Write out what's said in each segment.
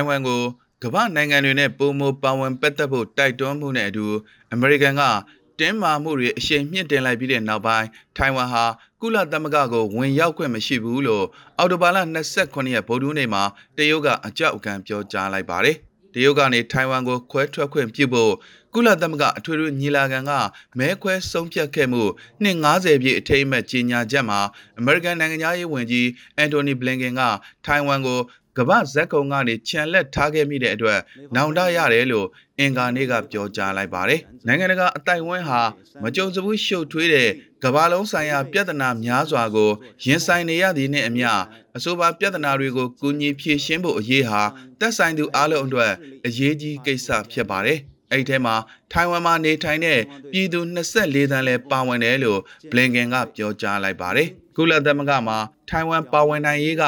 ထိုင်ဝမ်ကိုကမ္ဘာနိုင်ငံတွေနဲ့ပုံမပါဝင်ပတ်သက်ဖို့တိုက်တွန်းမှုနဲ့အတူအမေရိကန်ကတင်းမာမှုတွေအရှိန်မြင့်တင်လိုက်ပြီးတဲ့နောက်ပိုင်းထိုင်ဝမ်ဟာကုလသမဂ္ဂကိုဝင်ရောက်ခွင့်မရှိဘူးလို့အော်တိုဘာလ29ရက်ဗုဒ္ဓဟူးနေ့မှာတရုတ်ကအကြောက်အကန့်ပြောကြားလိုက်ပါတယ်။တရုတ်ကနေထိုင်ဝမ်ကိုခွဲထွက်ခွင့်ပြုဖို့ကုလသမဂ္ဂအထွေထွေညီလာခံကမဲခွဲဆုံးဖြတ်ခဲ့မှုနှစ်90ပြည့်အထိမ်းအမှတ်ကြေညာချက်မှာအမေရိကန်နိုင်ငံသားရေးဝန်ကြီးအန်တိုနီဘလင်ကင်ကထိုင်ဝမ်ကို ကမ္ဘာဇက်ကုံကနေခြံလက်ထားခဲ့မိတဲ့အတွက်နောင်တရတယ်လို့အင်ကာနေ့ကပြောကြားလိုက်ပါတယ်။နိုင်ငံတကာအတိုင်ဝန်းဟာမကြုံစဘူးရှုပ်ထွေးတဲ့ကမ္ဘာလုံးဆိုင်ရာပြဿနာများစွာကိုရင်ဆိုင်နေရသည်နှင့်အမျှအဆိုပါပြဿနာတွေကိုကူညီဖြေရှင်းဖို့အရေးဟာသက်ဆိုင်သူအလုံးအတွက်အရေးကြီးကိစ္စဖြစ်ပါတယ်။အဲ့ဒီထဲမှာထိုင်ဝမ်မှာနေထိုင်တဲ့ပြည်သူ24သန်းလဲပါဝင်တယ်လို့ဘလင်ကန်ကပြောကြားလိုက်ပါတယ်။ကုလသမဂ္ဂမှာထိုင်ဝမ်ပါဝင်နိုင်ရေးက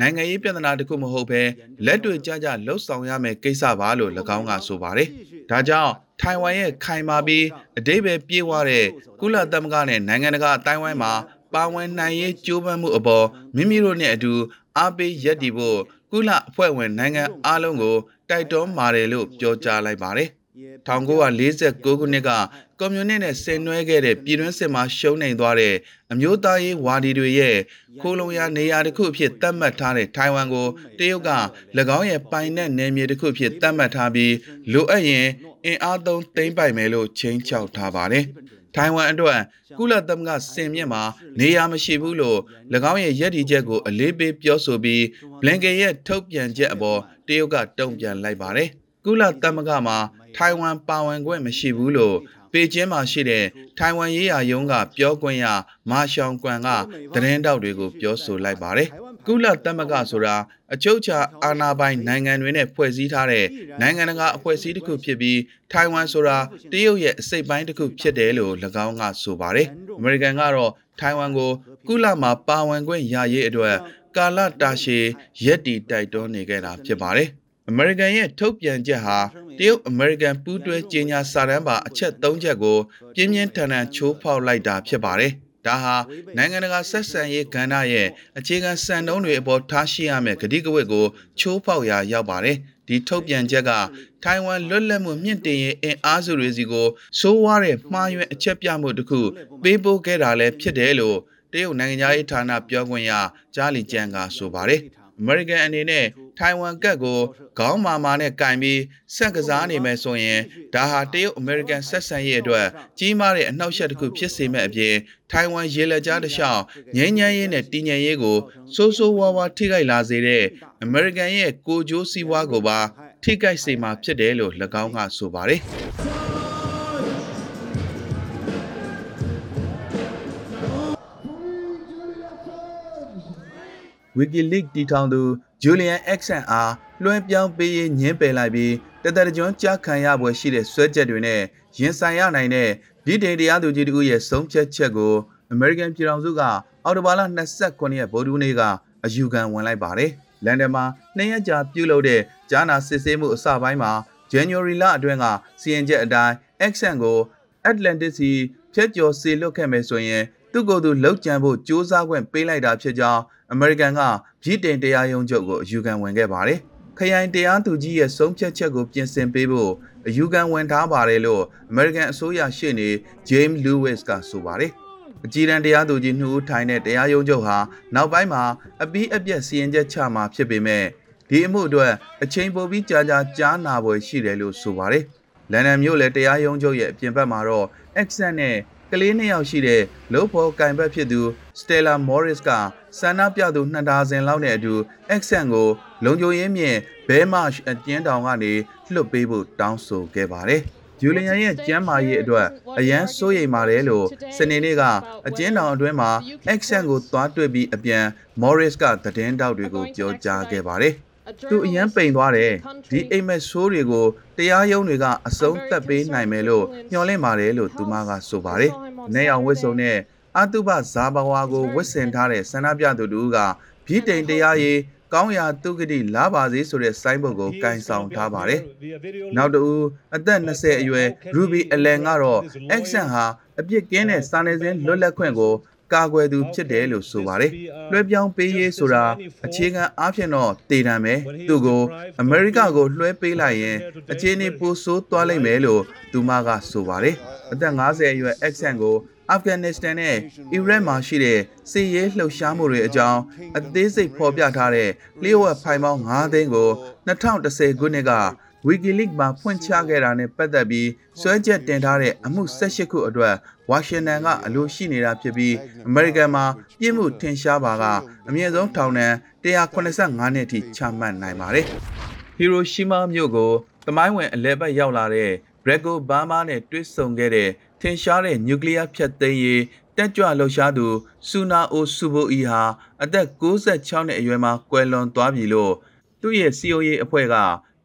နိုင်ငံရေးပြဿနာတစ်ခုမဟုတ်ဘဲလက်တွေ့ကြကြလှုပ်ဆောင်ရမယ့်ကိစ္စပါလို့၎င်းကဆိုပါတယ်။ဒါကြောင့်ထိုင်ဝမ်ရဲ့ခိုင်မာပြီးအတိတ်ပဲပြေးသွားတဲ့ကုလသမဂ္ဂနဲ့နိုင်ငံတကာအတိုင်းဝိုင်းမှာပါဝင်နိုင်ရေးကြိုးပမ်းမှုအပေါ်မိမိတို့နဲ့အတူအားပေးရပ်တည်ဖို့ကုလအဖွဲ့ဝင်နိုင်ငံအားလုံးကိုတိုက်တွန်းပါတယ်လို့ပြောကြားလိုက်ပါတယ်။ 1949ခုနှစ်ကကွန်မြူနစ်နဲ့ဆင်နွှဲခဲ့တဲ့ပြည်တွင်းစစ်မှာရှုံးနိမ်သွားတဲ့အမျိုးသားရေးဝါဒီတွေရဲ့ခိုးလုံရနေရာတစ်ခုအဖြစ်သတ်မှတ်ထားတဲ့ထိုင်ဝမ်ကိုတရုတ်က၎င်းရဲ့ပိုင်နက်နယ်မြေတစ်ခုအဖြစ်သတ်မှတ်ထားပြီးလိုအပ်ရင်အင်အားသုံးသိမ်းပိုက်မယ်လို့ချိန်ချောက်ထားပါတယ်။ထိုင်ဝမ်အတွက်ကုလသမဂ္ဂစင်မြင့်မှာနေရာမရှိဘူးလို့၎င်းရဲ့ရည်တည်ချက်ကိုအလေးပေးပြောဆိုပြီးဘလင်ကန်ရဲ့ထုတ်ပြန်ချက်အပေါ်တရုတ်ကတုံ့ပြန်လိုက်ပါတယ်။ ကုလသမဂ္ဂမှာ ထိုင်ဝမ်ပါဝင်ခွင့်မရှိဘူးလို့ ပေကျင်းမှာရှိတဲ့ ထိုင်ဝမ်ရေးရာရုံးက ပြောခွင့်ရ မာရှောင်ကွမ်က သတင်းတောက်တွေကို ပြောဆိုလိုက်ပါတယ်။ကုလသမဂ္ဂဆိုတာ အချုပ်အခြာအာဏာပိုင်နိုင်ငံတွေနဲ့ ဖွဲ့စည်းထားတဲ့ နိုင်ငံတကာအဖွဲ့အစည်းတစ်ခုဖြစ်ပြီး ထိုင်ဝမ်ဆိုတာ တရုတ်ရဲ့ အစိတ်ပိုင်းတစ်ခုဖြစ်တယ်လို့၎င်းက ဆိုပါတယ်။အမေရိကန်ကတော့ ထိုင်ဝမ်ကို ကုလမှာ ပါဝင်ခွင့်ရရေးအတွက် ကာလတာရှည်ရက်တီတိုက်တွန်းနေခဲ့တာ ဖြစ်ပါတယ်။ အမေရိကန်ရဲ့ထုတ်ပြန်ချက်ဟာတရုတ်အမေရိကန်ပူးတွဲကြေညာစာတမ်းပါအချက်၃ချက်ကိုပြင်းပြင်းထန်ထန်ချိုးဖောက်လိုက်တာဖြစ်ပါတယ်။ဒါဟာနိုင်ငံတကာဆက်ဆံရေးကဏ္ဍရဲ့အခြေခံစံနှုန်းတွေအပေါ်ထားရှိရမယ့်ကတိကဝတ်ကိုချိုးဖောက်ရာရောက်ပါတယ်။ဒီထုတ်ပြန်ချက်ကထိုင်ဝမ်လွတ်လပ်မှုမြင့်တင်ရေးအင်အားစုတွေစီကိုစိုးဝါးတဲ့မှားယွင်းအချက်ပြမှုတစ်ခုပေးပို့ခဲ့တာလည်းဖြစ်တယ်လို့တရုတ်နိုင်ငံသားရေးဌာနပြောခွင့်ရကြားလီကျန်ကဆိုပါတယ်။ အမေရိကန်အနေနဲ့ထိုင်ဝမ်ကတ်ကိုခေါင်းမာမာနဲ့ကင်ပြီးဆက်ကစားနေမယ်ဆိုရင်ဒါဟာတရုတ်အမေရိကန်ဆက်ဆံရေးအတွက်ကြီးမားတဲ့အနှောက်အယှက်တစ်ခုဖြစ်စေမဲ့အပြင်ထိုင်ဝမ်ရေလက်ကြားတစ်လျှောက်ငြိမ်းချမ်းရေးနဲ့တည်ငြိမ်ရေးကိုစိုးစိုးဝါးဝါထိခိုက်လာစေတဲ့အမေရိကန်ရဲ့ကိုကြိုးစည်းဝါးကိုပါထိခိုက်စေမှာဖြစ်တယ်လို့၎င်းကဆိုပါတယ်။ WikiLeaks တည်ထောင်သူ Julian Assange အားလွှဲပြောင်းပေးရေးညှင်းပယ်လိုက်ပြီးတသက်ကြွကြားခံရပွဲရှိတဲ့ဆွဲချက်တွေနဲ့ရင်ဆိုင်ရနိုင်တဲ့ဗြိတိန်တရားသူကြီးတို့ရဲ့ဆုံးဖြတ်ချက်ကို American ပြည်ထောင်စုကအော်တိုဘာလ29ရက်ဗုဒ္ဓဟူးနေ့ကအယူခံဝင်လိုက်ပါတယ်။လန်ဒန်မှာနှစ်ရက်ကြာပြုလုပ်တဲ့ကြားနာစစ်ဆေးမှုအစပိုင်းမှာ January လအတွင်းကစီရင်ချက်အတိုင်း Assange ကို Atlantic စီဖြတ်ကျော်စေလွတ်ခဲ့မယ်ဆိုရင်သူ့ကိုယ်သူလှုပ်ကြံဖို့စ조사ခွင့်ပေးလိုက်တာဖြစ်ကြောင်း အမေရိကန်ကဗြိတိန်တရားရုံးချုပ်ကိုအယူခံဝင်ခဲ့ပါတယ်။ခရိုင်တရားသူကြီးရဲ့ဆုံးဖြတ်ချက်ကိုပြင်ဆင်ပေးဖို့အယူခံဝင်ထားပါတယ်လို့အမေရိကန်အစိုးရရှေ့နေ James Lewis ကဆိုပါတယ်။အကြီးတန်းတရားသူကြီးနှုတ်ထိုင်တဲ့တရားရုံးချုပ်ဟာနောက်ပိုင်းမှာအပြီးအပြတ်စီရင်ချက်ချမှာဖြစ်ပေမဲ့ဒီအမှုအတွက်အချိန်ပိုပြီးကြာကြာကြားနာပွဲရှိတယ်လို့ဆိုပါတယ်။လန်ဒန်မြို့လေတရားရုံးချုပ်ရဲ့အပြင်ဘက်မှာတော့ accent နဲ့ကလေးနှစ်ယောက်ရှိတဲ့လို့ဖော်ကင်ဘက်ဖြစ်သူ Stella Morris က ဆန္ဒပြသူနှစ်ဒါဇင်လောက်နဲ့အတူ accent ကို လုံခြုံရေးမြင့်ဘဲမရှ်အကျဉ်းတောင်ကနေလွှတ်ပေးဖို့တောင်းဆိုခဲ့ပါတယ်။ဂျူလီယန်ရဲ့ကျမ်းမာရေးအတွက်အရန်စိုးရိမ်ပါတယ်လို့စနေနေ့ကအကျဉ်းတောင်အတွင်းမှာ accent ကိုသွားတွေ့ပြီးအပြန် Morris ကသတင်းတောက်တွေကိုပြောကြားခဲ့ပါတယ်။သူအရန်ပိန်သွားတယ်ဒီအိမ်မက်ဆိုးတွေကိုတရားရုံးတွေကအဆုံးသတ်ပေးနိုင်မယ်လို့ညှော်လင့်ပါတယ်လို့သူမကဆိုပါတယ်။နေအောင်ဝစ်စုံနဲ့ အတုပဇာဘဝါကိုဝစ်ဆင်ထားတဲ့ဆန္ဒပြသူတို့ကဗြိတိန်တရားရေးကောင်းရာသူကတိလာပါစေဆိုတဲ့ဆိုင်းဘုတ်ကိုကန်ဆောင်ထားပါတယ်။နောက်တူအသက်20အရွယ် Ruby Allen ကတော့ Accent ဟာအပြစ်ကင်းတဲ့စာနယ်ဇင်းလွတ်လပ်ခွင့်ကိုကာကွယ်သူဖြစ်တယ်လို့ဆိုပါတယ်လွှဲပြောင်းပေးရေးဆိုတာအခြေခံအားဖြင့်တော့တည်တံပဲသူကိုအမေရိကကိုလွှဲပေးလိုက်ရင်အခြေအနေပိုဆိုးသွားလိမ့်မယ်လို့သူမကဆိုပါတယ်အသက်50အရွယ် accent ကို အာဖဂန်နစ္စတန်နဲ့အီရတ်မှာရှိတဲ့စစ်ရေးလှုပ်ရှားမှုတွေအကြောင်းအသေးစိတ်ဖော်ပြထားတဲ့လျှို့ဝှက်ဖိုင်ပေါင်း9သိန်းကို2010ခုနှစ်က WikiLeaks မှာဖွင့်ချခဲ့တာနဲ့ပတ်သက်ပြီးစွဲချက်တင်ထားတဲ့အမှု18ခုအတွက်ဝါရှင်တန်ကအလိုရှိနေတာဖြစ်ပြီးအမေရိကန်မှာပြစ်မှုထင်ရှားပါကအမြင့်ဆုံးထောင်ဒဏ်185နှစ်အထိချမှတ်နိုင်ပါတယ်။ဟီရိုရှီမာမြို့ကိုတမိုင်းဝင်အလဲပတ်ရောက်လာတဲ့ဘရက်ကိုဘားမားနဲ့တွေ့ဆုံခဲ့တဲ့ ထင်ရှားတဲ့နျူကလ িয়ার ဖျက်သိမ်းရေးတက်ကြွလှုပ်ရှားသူဆူနာအိုဆူဘိုအီဟာအသက်66နှစ်အရွယ်မှာကွယ်လွန်သွားပြီလို့သူ့ရဲ့ COA အဖွဲ့က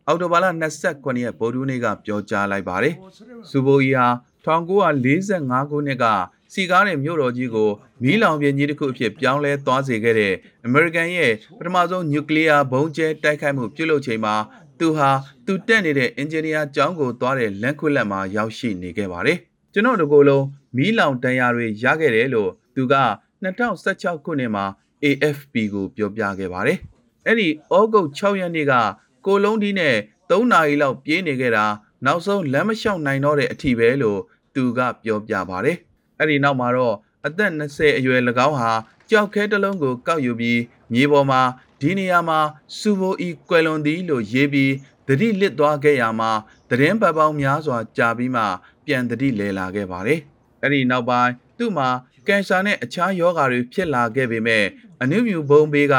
အော်တိုဘာလ29ရက်ဗုဒ္ဓနေ့ကပြောကြားလိုက်ပါတယ်။စူဘိုအီဟာ1945ခုနှစ်ကစီကားတဲ့မြို့တော်ကြီးကိုမီးလောင်ပြင်ကြီးတစ်ခုအဖြစ်ပြောင်းလဲသွားစေခဲ့တဲ့အမေရိကန်ရဲ့ပထမဆုံးနျူကလ িয়ার ဘုံးကျဲတိုက်ခိုက်မှုပြုလုပ်ချိန်မှာသူဟာသူတက်နေတဲ့အင်ဂျင်နီယာကျောင်းကိုသွားတဲ့လန်ခွက်လက်မှာရောက်ရှိနေခဲ့ပါတယ်။ ကျွန်တော်တို့ကိုယ်လုံးမီးလောင်တန်ရာတွေရခဲ့တယ်လို့သူက2016ခုနှစ်မှာ AFP ကိုပြောပြခဲ့ပါတယ်။အဲ့ဒီဩဂုတ်6ရက်နေ့ကကိုလုံးဒီနဲ့3နာရီလောက်ပြေးနေခဲ့တာနောက်ဆုံးလမ်းမလျှောက်နိုင်တော့တဲ့အထိပဲလို့သူကပြောပြပါတယ်။အဲ့ဒီနောက်မှာတော့အသက်20အရွယ်၎င်းဟာကြောက်ခဲတစ်လုံးကိုကောက်ယူပြီးမြေပေါ်မှာဒီနေရာမှာစူဘိုဤကွယ်လွန်သည်လို့ရေးပြီးတတိလစ်သွားခဲ့ရမှာသတင်းပတ်ပေါင်းများစွာကြာပြီးမှ ပြန်တတိလဲလာခဲ့ပါတယ်။အဲ့ဒီနောက်ပိုင်းသူ့မှာကင်ဆာနဲ့အခြားရောဂါတွေဖြစ်လာခဲ့ပေမဲ့အနုမြူဘုံဘေးက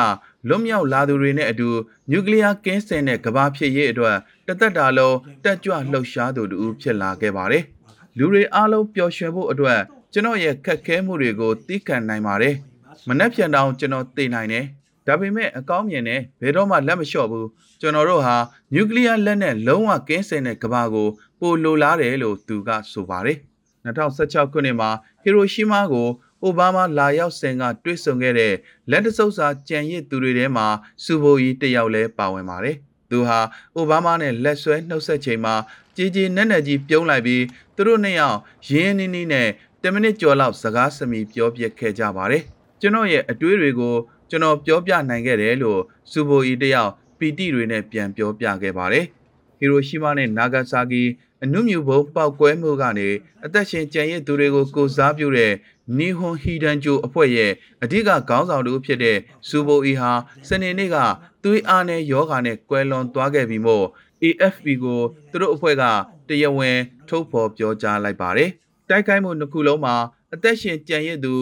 လွတ်မြောက်လာသူတွေနဲ့အတူနျူကလ িয়ার ကင်းစင်တဲ့ကဘာဖြစ်ရေးအတွက်တသက်တာလုံးတက်ကြွလှုပ်ရှားသူတူဖြစ်လာခဲ့ပါတယ်။လူတွေအားလုံးပျော်ရွှင်ဖို့အတွက်ကျွန်တော်ရဲ့ခက်ခဲမှုတွေကိုသိခံနိုင်ပါတယ်။မနှက်ဖြန်တောင်ကျွန်တော်သိနိုင်တယ်။ ဒါပေမဲ့အကောင်းမြင်နဲ့ဘယ်တော့မှလက်မလျှော့ဘူး။ကျွန်တော်တို့ဟာနျူကလ িয়ার လက်နဲ့လုံးဝကင်းစင်တဲ့ကဘာကိုပိုလိုလားတယ်လို့သူကဆိုပါတယ်။2016ခုနှစ်မှာဟီရိုရှီမာကိုအိုဘားမားလာရောက်စဉ်ကတွေ့ဆုံခဲ့တဲ့လက်တဆုပ်စာကြံရစ်သူတွေထဲမှာစူဘိုကြီးတယောက်လည်းပါဝင်ပါတယ်။သူဟာအိုဘားမားနဲ့လက်ဆွဲနှုတ်ဆက်ချိန်မှာကြည်ကြည်နက်နက်ကြီးပြုံးလိုက်ပြီးသူတို့နှစ်ယောက်ရင်းနှီးနှီးနဲ့10မိနစ်ကျော်လောက်စကားစမီပြောပြခဲ့ကြပါတယ်။ကျွန်တော်ရဲ့အတွေးတွေကို ကျွန်တော်ပြောပြနိုင်ခဲ့တယ်လို့စူဘိုကြီးတယောက်ပီတိတွေနဲ့ပြန်ပြောပြခဲ့ပါတယ်။ဟီရိုရှီမာနဲ့နာဂါဆာကီအနုမြူဘုံပောက်ကွဲမှုကနေအသက်ရှင်ကြံရစ်သူတွေကိုကိုစားပြုတဲ့နီဟွန်ဟီဒန်ဂျိုအဖွဲ့ရဲ့အဓိကခေါင်းဆောင်တူဖြစ်တဲ့စူဘိုအီဟာစနေနေ့ကသွေးအားနဲ့ယောဂါနဲ့ကွယ်လွန်သွားခဲ့ပြီးမို့ AFP ကိုသူတို့အဖွဲ့ကတရားဝင် ထုတ်ဖော်ပြောကြားလိုက်ပါတယ်။တိုက်ခိုက်မှုနှစ်ခုလုံးမှာအသက်ရှင်ကြံရစ်သူ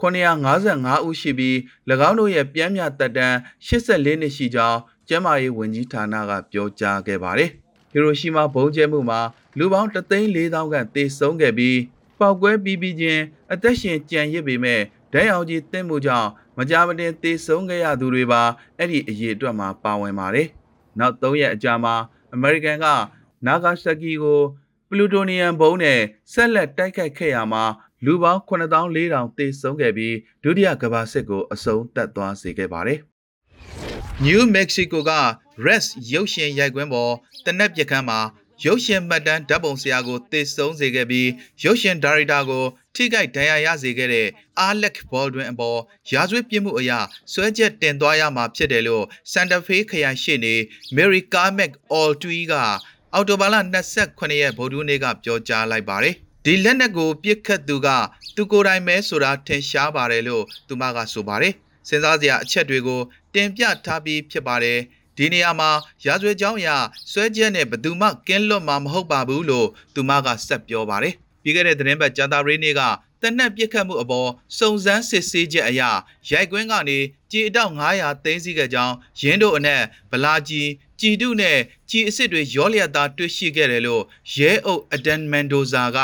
3,200,955ဦးရှိပြီး၎င်းတို့ရဲ့ပြန်မြတက်တန်း84နှစ်ရှိကြောင်းကျန်းမာရေးဝန်ကြီးဌာနကပြောကြားခဲ့ပါတယ်။ဟီရိုရှီမာဘုံကျဲမှုမှာလူပေါင်း3,400ခန့်သေဆုံးခဲ့ပြီးပောက်ကွဲပြီးပြီးချင်းအသက်ရှင်ကြံရစ်ပေမဲ့ဒဲအောင်ကြီးတင်းမှုကြောင့်မကြမတင်သေဆုံးခဲ့ရသူတွေပါအဲ့ဒီအရေးအတွက်မှာပါဝင်ပါတယ်။နောက်၃ရက်အကြာမှာအမေရိကန်ကနာဂါဆကီကိုပလူတိုနီယမ်ဘုံနဲ့ဆက်လက်တိုက်ခိုက်ခဲ့ရမှာ လူပေါင်း9400သေဆုံးခဲ့ပြီးဒုတိယကမ္ဘာစစ်ကိုအဆုံးသတ်သွားစေခဲ့ပါတယ်။ New Mexico က Rest ရုပ်ရှင်ရိုက်ကွင်းပေါ်တနက်ပြခန်းမှာရုပ်ရှင်မှတ်တမ်းဓာတ်ပုံဆရာကိုတေဆုံးစေခဲ့ပြီးရုပ်ရှင်ဒါရိုက်တာကို ထိခိုက်ဒဏ်ရာရစေခဲ့တဲ့အာလက်ဘော်ဒွင်အပေါ်ရာဇဝတ်ပြစ်မှုအရဆွဲချက်တင်သွားရမှာဖြစ်တယ်လို့စန်တာဖေးခရိုင်ရှိနေမယ်ရီကာမက်အော်တူီကအော်တိုဘာလ29ရက်ဗုဒ္ဓနေ့ကပြောကြားလိုက်ပါတယ် ဒီလက်နက်ကိုပြစ်ခတ်သူကသူကိုယ်တိုင်ပဲဆိုတာထင်ရှားပါတယ်လို့သူမကဆိုပါတယ်စဉ်းစားစရာအချက်တွေကိုတင်ပြထားပြီးဖြစ်ပါတယ်ဒီနေရာမှာရာဇဝတ်ကြောင်းအရဆွဲချက်နဲ့ဘယ်သူမှကင်းလွတ်မှာမဟုတ်ပါဘူးလို့သူမကဆက်ပြောပါတယ်ပြီးခဲ့တဲ့သတင်းပတ်ဂျာတာရေးနေ့က တနက်ပြစ်ခတ်မှုအပေါ်စုံစမ်းစစ်ဆေးချက်အရရိုက်ကွင်းကနေကြေအတောက်900သိန်းစီးခဲ့ကြောင်းရင်းတို့အနက်ဗလာကြီးကြည်တုနဲ့ကြည်အစ်စ်တွေရောလျက်သားတွေ့ရှိခဲ့တယ်လို့ရဲအုပ်အဒန်မန်ဒိုဇာက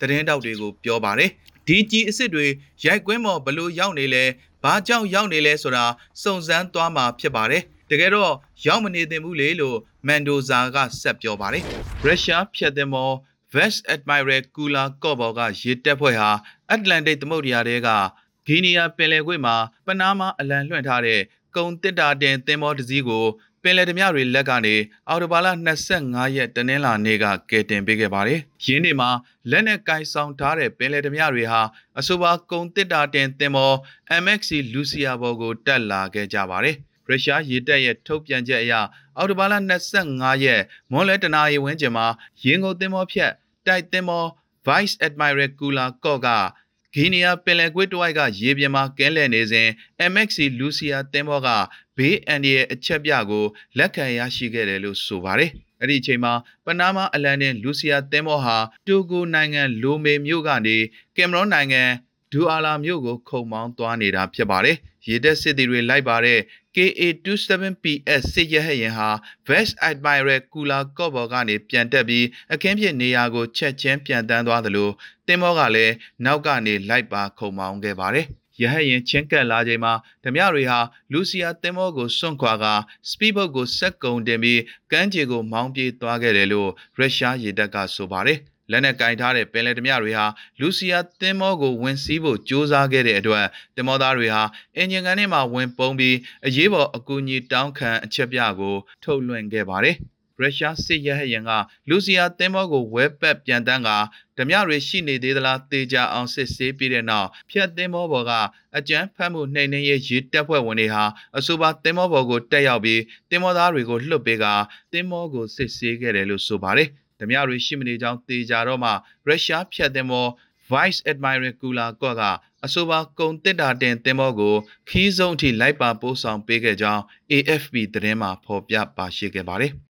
သတင်းတောက်တွေကိုပြောပါတယ်ဒီကြည်အစ်စ်တွေရိုက်ကွင်းပေါ်ဘလို့ရောက်နေလဲဘာကြောင့်ရောက်နေလဲဆိုတာစုံစမ်းသွားမှာဖြစ်ပါတယ်တကယ်တော့ရောက်မနေသင့်ဘူးလေလို့မန်ဒိုဇာကဆက်ပြောပါတယ်ရုရှားဖြတ်တဲ့မော West Admiral Kula Kobo ကရေတပ်ဖွဲ့ဟာအတ္တလန်တိတ်သမုဒ္ဒရာထဲကဂီနီယာပင်လယ်ကွေ့မှာပနားမာအလံလွှင့်ထားတဲ့ကုန်တစ်တာတင်သင်္ဘောတစ်စီးကိုပင်လယ်ဓမြတွေလက်ကနေအော်တိုဘာလ25ရက်တနင်္လာနေ့ကကယ်တင်ပေးခဲ့ပါတယ်။ရင်းနေမှာလက်နက်ကင်ဆောင်ထားတဲ့ပင်လယ်ဓမြတွေဟာအဆိုပါကုန်တစ်တာတင်သင်္ဘော MXC Lucia ဘော်ကိုတက်လာခဲ့ကြပါတယ်။ရုရှားရေတပ်ရဲ့ထုတ်ပြန်ချက်အရ အော်တိုဘာလ25ရက်မွန်လဲတနာရီဝန်းကျင်မှာရင်းကုန်သင်္ဘောဖြတ်တိုက်သင်္ဘော Vice Admiral Kula Kok ကဂီနီယာပင်လယ်ကွေ့တဝိုက်ကရေပြင်မှာကဲလဲနေစဉ် MXC Lucia သင်္ဘောကဘေးအန်ဒီရဲ့အချက်ပြကိုလက်ခံရရှိခဲ့တယ်လို့ဆိုပါတယ်။အဲ့ဒီအချိန်မှာပနားမားအလန်နဲ့လူစီယာသင်္ဘောဟာတိုဂိုနိုင်ငံလိုမေမြို့ကနေကင်မရွန်နိုင်ငံဒူအာလာမြို့ကိုခုံမောင်းသွားနေတာဖြစ်ပါတယ်။ရေတပ်စစ်သည်တွေလိုက်ပါတဲ့ KA27PS စစ်ရဟတ်ယာဉ်ဟာ West Admiral Kula Kobo ကနေပြန်တက်ပြီးအခင်းဖြစ်နေရာကိုချက်ချင်းပြန်တန်းသွားသလိုတင်မောကလည်းနောက်ကနေလိုက်ပါခုံမောင်းခဲ့ပါတယ်။ရဟတ်ယာဉ်ချင်းကပ်လာချိန်မှာဓမြတွေဟာလူစီယာတင်မောကိုစွန့်ခွာကစပီဘုတ်ကိုစက်ကုံတင်ပြီးကမ်းခြေကိုမောင်းပြေးသွားခဲ့တယ်လို့ရုရှားရေတပ်ကဆိုပါတယ်။ လက်နက်ကင်ထားတဲ့ပင်လယ်ဓမြတွေဟာလူစီယာသင်္ဘောကိုဝင်စီးဖို့ကြိုးစားခဲ့တဲ့အတွက်သင်္ဘောသားတွေဟာအင်ဂျင်ကန်ထဲမှာဝင်ပုန်းပြီးအရေးပေါ်အကူအညီတောင်းခံအချက်ပြကို ထုတ်လွှင့်ခဲ့ပါတယ်။ရုရှားစစ်ရဟတ်ယာဉ်ကလူစီယာသင်္ဘောကိုဝဲပက်ပြန်တန်းကဓမြတွေရှိနေသေးသလားတေချာအောင်စစ်ဆေးပြီးတဲ့နောက်ဖြတ်သင်္ဘောပေါ်ကအကြမ်းဖက်မှုနှိမ်နှင်းရေးရေတပ်ဖွဲ့ဝင်တွေဟာအဆိုပါသင်္ဘောပေါ်ကိုတက်ရောက်ပြီးသင်္ဘောသားတွေကိုလွှတ်ပေးကသင်္ဘောကိုစစ်ဆေးခဲ့တယ်လို့ဆိုပါတယ်။ ဓမြတွေရှိမနေကြောင်းသေချာတော့မှရုရှားဖြတ်သင်္ဘော Vice Admiral Kula Kok ကအဆိုပါကုန်တစ်တာတင်သင်္ဘောကိုခီးဆုံးအထိလိုက်ပါပို့ဆောင်ပေးခဲ့ကြောင်း AFP သတင်းမှာဖော်ပြပါရှိခဲ့ပါတယ်။